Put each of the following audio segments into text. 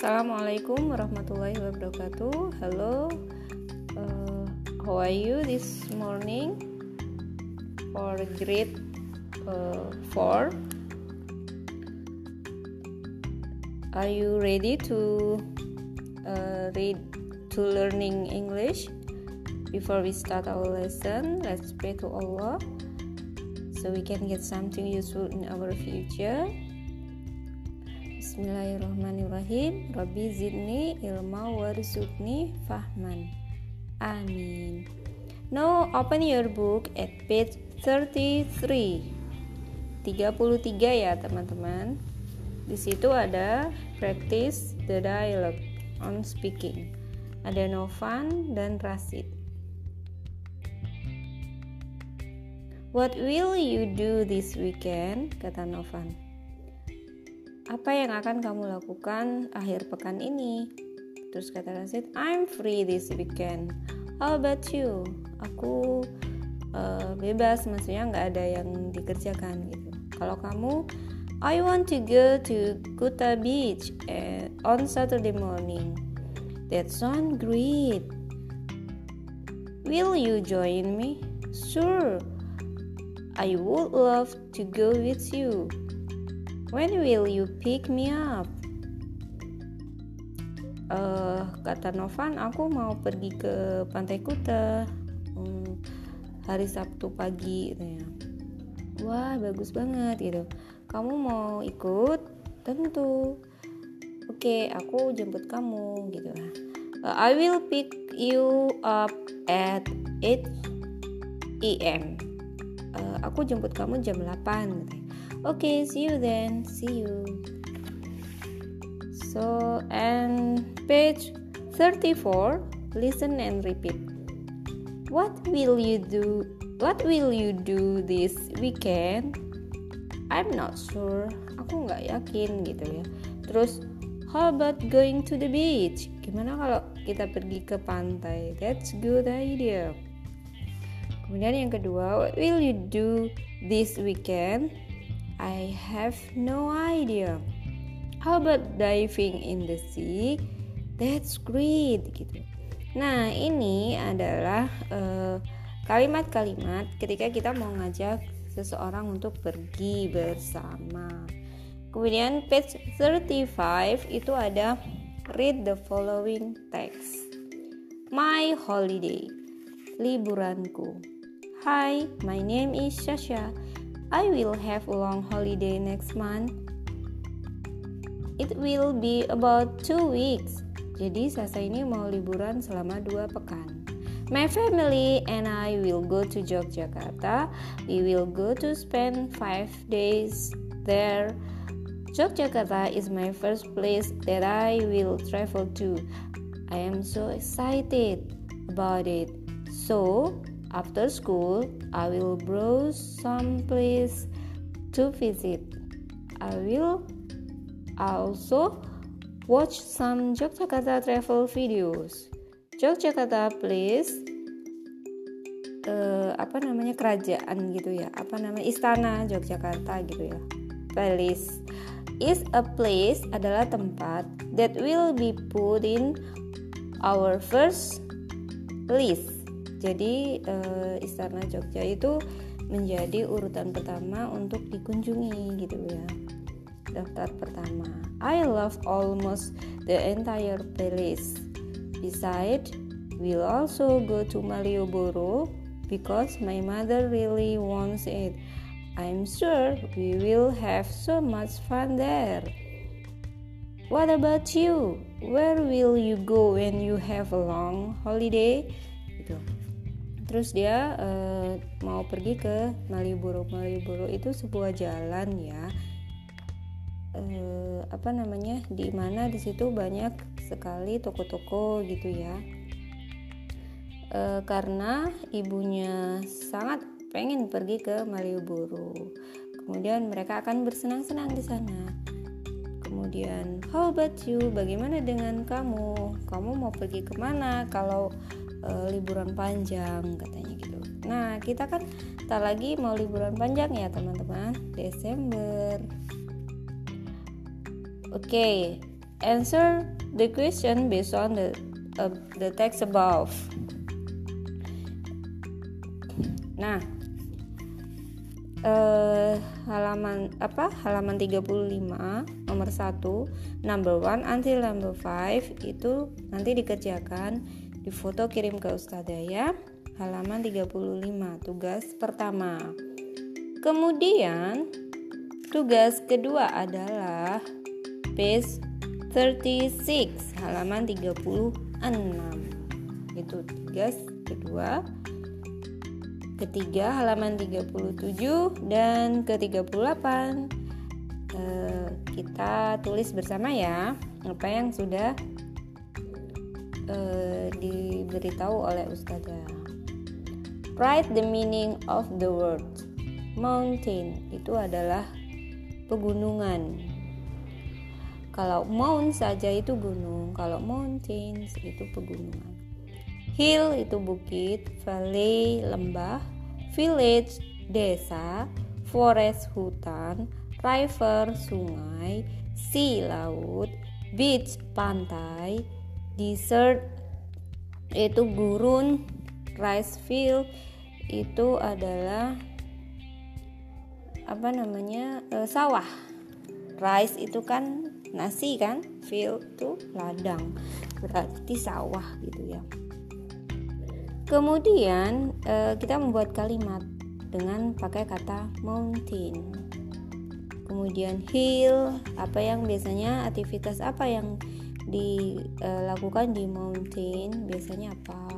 Assalamualaikum warahmatullahi wabarakatuh. Hello, uh, how are you this morning for grade uh, four? Are you ready to uh, read to learning English? Before we start our lesson, let's pray to Allah so we can get something useful in our future. Bismillahirrahmanirrahim. Rabbi zidni ilma warzukni fahman. Amin. Now open your book at page 33 33 ya teman-teman. Di situ ada practice the dialogue on speaking. Ada Novan dan Rasid What will you do this weekend? Kata Novan apa yang akan kamu lakukan akhir pekan ini? Terus kata Rasid, I'm free this weekend. How about you? Aku uh, bebas, maksudnya nggak ada yang dikerjakan gitu. Kalau kamu, I want to go to Kuta Beach uh, on Saturday morning. That sounds great. Will you join me? Sure. I would love to go with you. When will you pick me up? Uh, kata Novan, aku mau pergi ke Pantai Kuta um, hari Sabtu pagi. Ya. Wah, bagus banget gitu. Kamu mau ikut? Tentu. Oke, aku jemput kamu gitu. Uh, I will pick you up at 8 am. Uh, aku jemput kamu jam 8 gitu. Okay, see you then. See you. So, and page 34, listen and repeat. What will you do? What will you do this weekend? I'm not sure. Aku nggak yakin gitu ya. Terus, how about going to the beach? Gimana kalau kita pergi ke pantai? That's good idea. Kemudian yang kedua, what will you do this weekend? I have no idea. How about diving in the sea? That's great gitu. Nah, ini adalah eh, kalimat-kalimat uh, ketika kita mau ngajak seseorang untuk pergi bersama. Kemudian page 35 itu ada read the following text. My holiday. Liburanku. Hi, my name is Shasha. I will have a long holiday next month. It will be about two weeks. Jadi Sasa ini mau liburan selama dua pekan. My family and I will go to Yogyakarta. We will go to spend five days there. Yogyakarta is my first place that I will travel to. I am so excited about it. So, after school, I will browse some place to visit. I will also watch some Yogyakarta travel videos. Yogyakarta place uh, apa namanya kerajaan gitu ya apa namanya istana Yogyakarta gitu ya place is a place adalah tempat that will be put in our first list jadi uh, Istana Jogja itu menjadi urutan pertama untuk dikunjungi gitu ya. Daftar pertama. I love almost the entire place. Besides, we'll also go to Malioboro because my mother really wants it. I'm sure we will have so much fun there. What about you? Where will you go when you have a long holiday? Terus dia uh, mau pergi ke Malioboro. Malioboro itu sebuah jalan ya. Uh, apa namanya? Di mana di situ banyak sekali toko-toko gitu ya. Uh, karena ibunya sangat pengen pergi ke Malioboro. Kemudian mereka akan bersenang-senang di sana. Kemudian how about you? Bagaimana dengan kamu? Kamu mau pergi ke mana? Kalau uh, liburan panjang katanya gitu. Nah kita kan tak lagi mau liburan panjang ya teman-teman Desember. Oke, okay. answer the question based on the uh, the text above. Nah, uh, halaman apa? Halaman 35 nomor 1, number 1 until number 5 itu nanti dikerjakan di foto kirim ke Ustazah ya. Halaman 35 tugas pertama. Kemudian tugas kedua adalah page 36 halaman 36 itu tugas kedua ketiga halaman 37 dan ke-38 eh, kita tulis bersama ya apa yang sudah eh, diberitahu oleh ustazah. Write the meaning of the word. Mountain itu adalah pegunungan. Kalau mount saja itu gunung, kalau mountains itu pegunungan. Hill itu bukit, valley lembah, village desa, forest hutan, river sungai, sea laut, beach pantai, desert itu gurun, rice field itu adalah apa namanya e, sawah. Rice itu kan nasi kan field tuh ladang. Berarti sawah gitu ya. Kemudian eh, kita membuat kalimat dengan pakai kata mountain. Kemudian hill apa yang biasanya aktivitas apa yang dilakukan di mountain biasanya apa?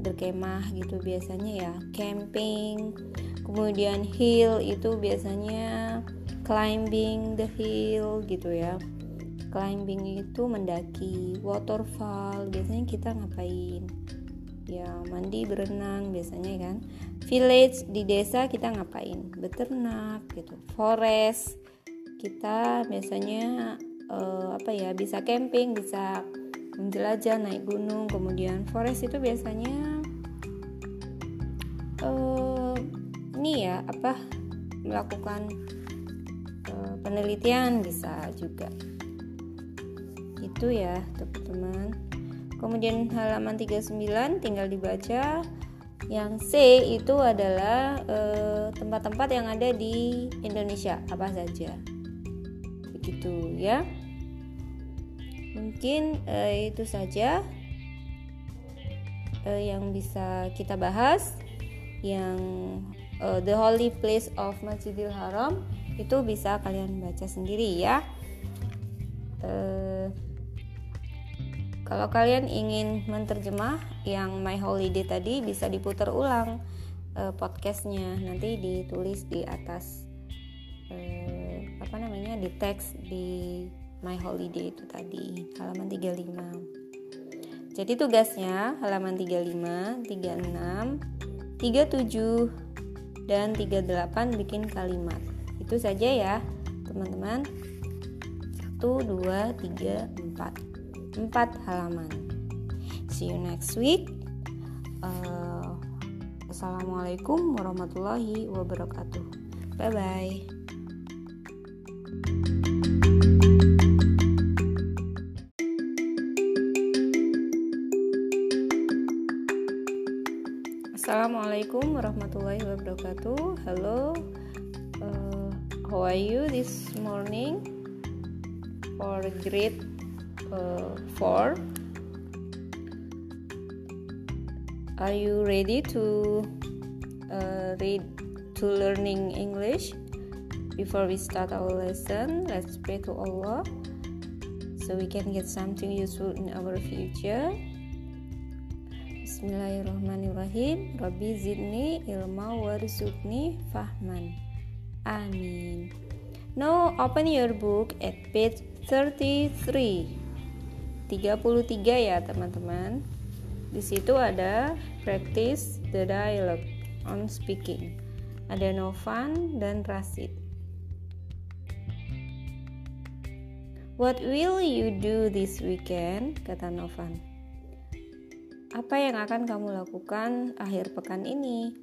Berkemah gitu biasanya ya. Camping kemudian hill itu biasanya climbing the hill gitu ya. Climbing itu mendaki waterfall biasanya kita ngapain? Ya mandi berenang biasanya kan. Village di desa kita ngapain? Beternak gitu. Forest kita biasanya uh, apa ya bisa camping bisa menjelajah naik gunung kemudian forest itu biasanya uh, ini ya apa melakukan uh, penelitian bisa juga. Itu ya teman-teman. Kemudian halaman 39 tinggal dibaca. Yang C itu adalah tempat-tempat eh, yang ada di Indonesia apa saja begitu ya. Mungkin eh, itu saja eh, yang bisa kita bahas yang eh, the holy place of Masjidil Haram itu bisa kalian baca sendiri ya. Eh, kalau kalian ingin menerjemah yang My Holiday tadi bisa diputar ulang uh, podcastnya. Nanti ditulis di atas uh, apa namanya di teks di My Holiday itu tadi halaman 35 jadi tugasnya halaman 35 36 37 dan 38 bikin kalimat itu saja ya teman-teman 1 2 3 4 4 halaman. See you next week. Uh, Assalamualaikum warahmatullahi wabarakatuh. Bye bye. Assalamualaikum warahmatullahi wabarakatuh. Hello, uh, how are you this morning? For great uh, for are you ready to uh, read to learning english before we start our lesson let's pray to allah so we can get something useful in our future Bismillahirrahmanirrahim. Rabbi zidni ilma warzuqni fahman. Amin. Now open your book at page 33 33 ya teman-teman. Di situ ada practice the dialogue on speaking. Ada Novan dan Rasid What will you do this weekend? kata Novan. Apa yang akan kamu lakukan akhir pekan ini?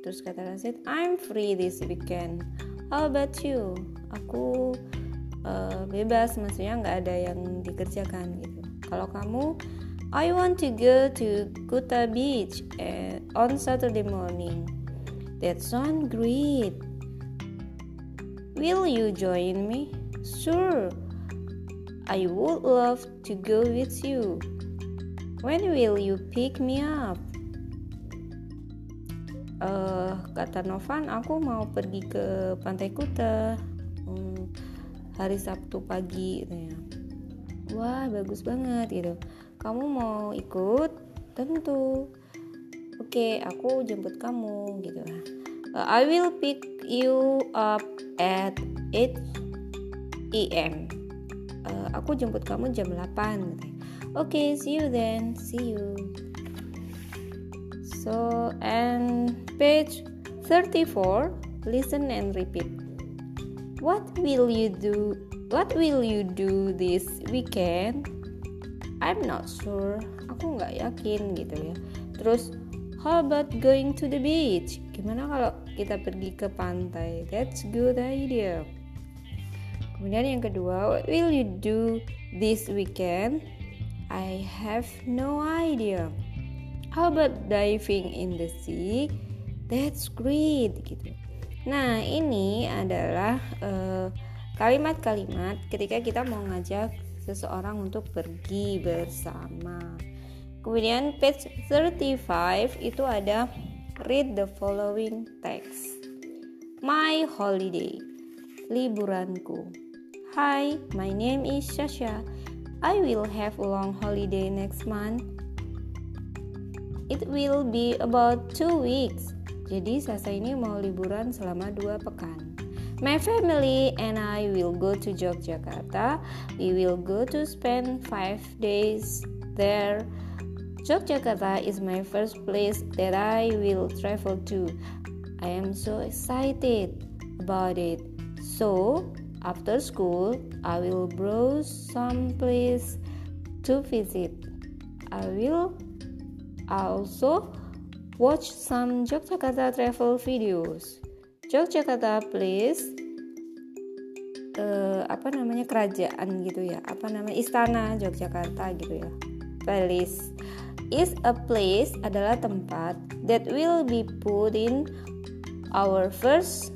Terus kata Rasid, I'm free this weekend. How about you? Aku uh, bebas maksudnya nggak ada yang dikerjakan gitu kalau kamu I want to go to Kuta Beach uh, on Saturday morning that sounds great will you join me sure I would love to go with you when will you pick me up? Uh, kata Novan aku mau pergi ke Pantai Kuta. Um, hari Sabtu pagi gitu ya. wah bagus banget gitu. Kamu mau ikut? Tentu. Oke okay, aku jemput kamu gitu. Uh, I will pick you up at 8 am uh, aku jemput kamu jam 8 gitu. Okay, see you then. See you. So and page 34 listen and repeat. What will you do what will you do this weekend? I'm not sure. Aku nggak yakin gitu ya. Terus how about going to the beach? Gimana kalau kita pergi ke pantai? That's good idea. Kemudian yang kedua what will you do this weekend I have no idea How about diving in the sea? That's great gitu. Nah, ini adalah eh, kalimat-kalimat uh, ketika kita mau ngajak seseorang untuk pergi bersama. Kemudian page 35 itu ada read the following text. My holiday. Liburanku. Hi, my name is Shasha. I will have a long holiday next month It will be about two weeks. Jadi Sasa ini mau liburan selama dua pekan. My family and I will go to Yogyakarta. We will go to spend five days there. Yogyakarta is my first place that I will travel to. I am so excited about it. So, after school, I will browse some place to visit. I will also watch some Yogyakarta travel videos. Yogyakarta place uh, apa namanya kerajaan gitu ya apa namanya istana Yogyakarta gitu ya palace is a place adalah tempat that will be put in our first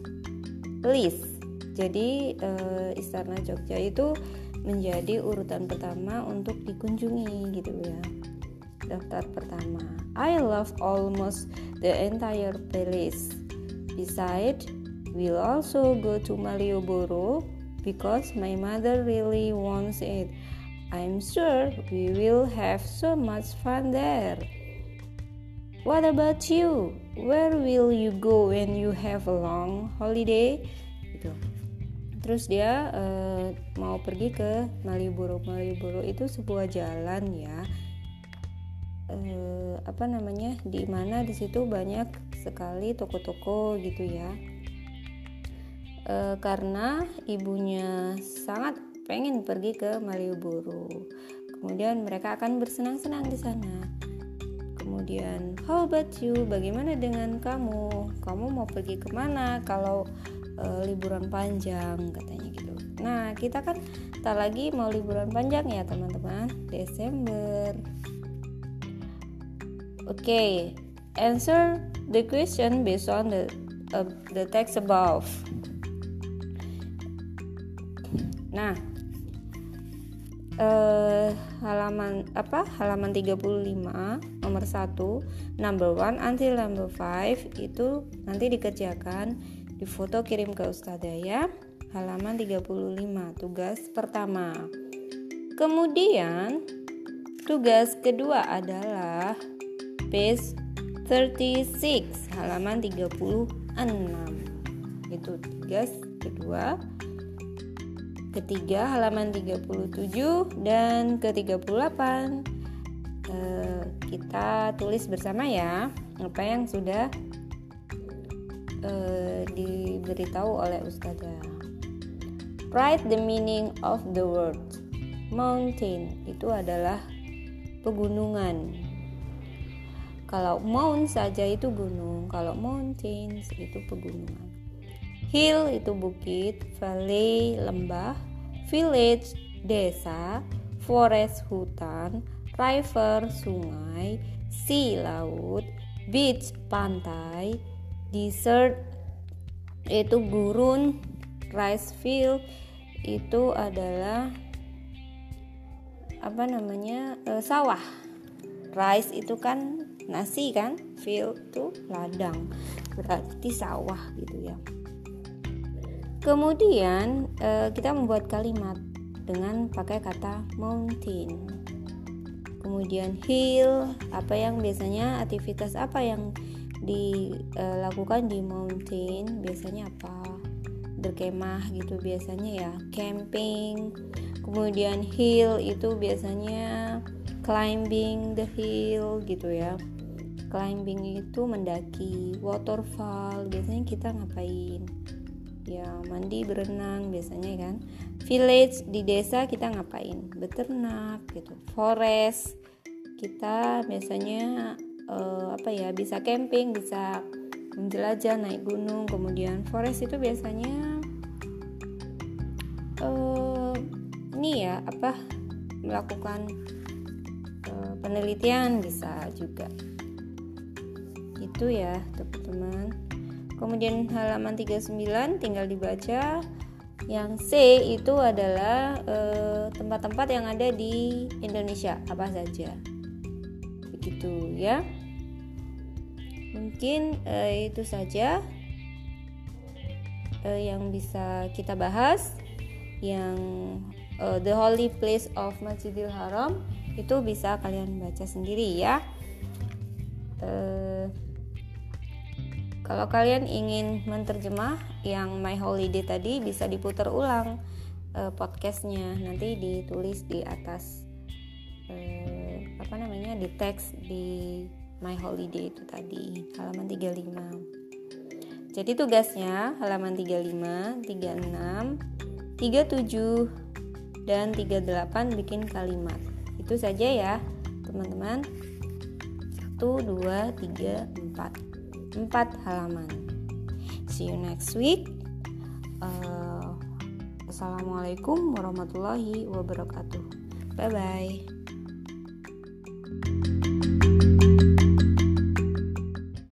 list jadi uh, istana Jogja itu menjadi urutan pertama untuk dikunjungi gitu ya daftar pertama. I love almost the entire place. Besides, we'll also go to Malioboro because my mother really wants it. I'm sure we will have so much fun there. What about you? Where will you go when you have a long holiday? Terus dia uh, mau pergi ke Malioboro. Malioboro itu sebuah jalan ya. Eh, apa namanya? Di mana di situ banyak sekali toko-toko gitu ya. Eh, karena ibunya sangat pengen pergi ke Malioboro. Kemudian mereka akan bersenang-senang di sana. Kemudian how about you? Bagaimana dengan kamu? Kamu mau pergi ke mana kalau eh, liburan panjang katanya gitu. Nah kita kan tak lagi mau liburan panjang ya teman-teman. Desember. Okay, answer the question based on the uh, the text above. Nah, uh, halaman apa? Halaman 35 nomor 1, number 1 until number 5 itu nanti dikerjakan di foto kirim ke Ustazah ya. Halaman 35 tugas pertama. Kemudian tugas kedua adalah page 36 halaman 36 itu tugas kedua ketiga halaman 37 dan ke-38 eh, kita tulis bersama ya apa yang sudah eh, diberitahu oleh ustazah. Write the meaning of the word. Mountain itu adalah pegunungan. Kalau mount saja itu gunung, kalau mountains itu pegunungan. Hill itu bukit, valley lembah, village desa, forest hutan, river sungai, sea laut, beach pantai, desert itu gurun, rice field itu adalah apa namanya e, sawah. Rice itu kan nasi kan field itu ladang. Berarti sawah gitu ya. Kemudian e, kita membuat kalimat dengan pakai kata mountain. Kemudian hill apa yang biasanya aktivitas apa yang dilakukan di mountain biasanya apa? Berkemah gitu biasanya ya camping kemudian hill itu biasanya climbing the hill gitu ya. Climbing itu mendaki waterfall biasanya kita ngapain? Ya mandi berenang biasanya kan. Village di desa kita ngapain? Beternak gitu. Forest kita biasanya uh, apa ya bisa camping bisa menjelajah naik gunung kemudian forest itu biasanya uh, ini ya apa melakukan uh, penelitian bisa juga. Itu ya teman-teman. Kemudian halaman 39 tinggal dibaca. Yang C itu adalah tempat-tempat uh, yang ada di Indonesia apa saja begitu ya. Mungkin uh, itu saja uh, yang bisa kita bahas yang uh, the holy place of Masjidil Haram itu bisa kalian baca sendiri ya. Uh, kalau kalian ingin menerjemah yang My Holiday tadi bisa diputar ulang uh, podcastnya. Nanti ditulis di atas apa namanya di teks di My Holiday itu tadi halaman 35 jadi tugasnya halaman 35 36 37 dan 38 bikin kalimat. Itu saja ya teman-teman. 1 2 3 4 4 halaman. See you next week. Uh, Assalamualaikum warahmatullahi wabarakatuh. Bye bye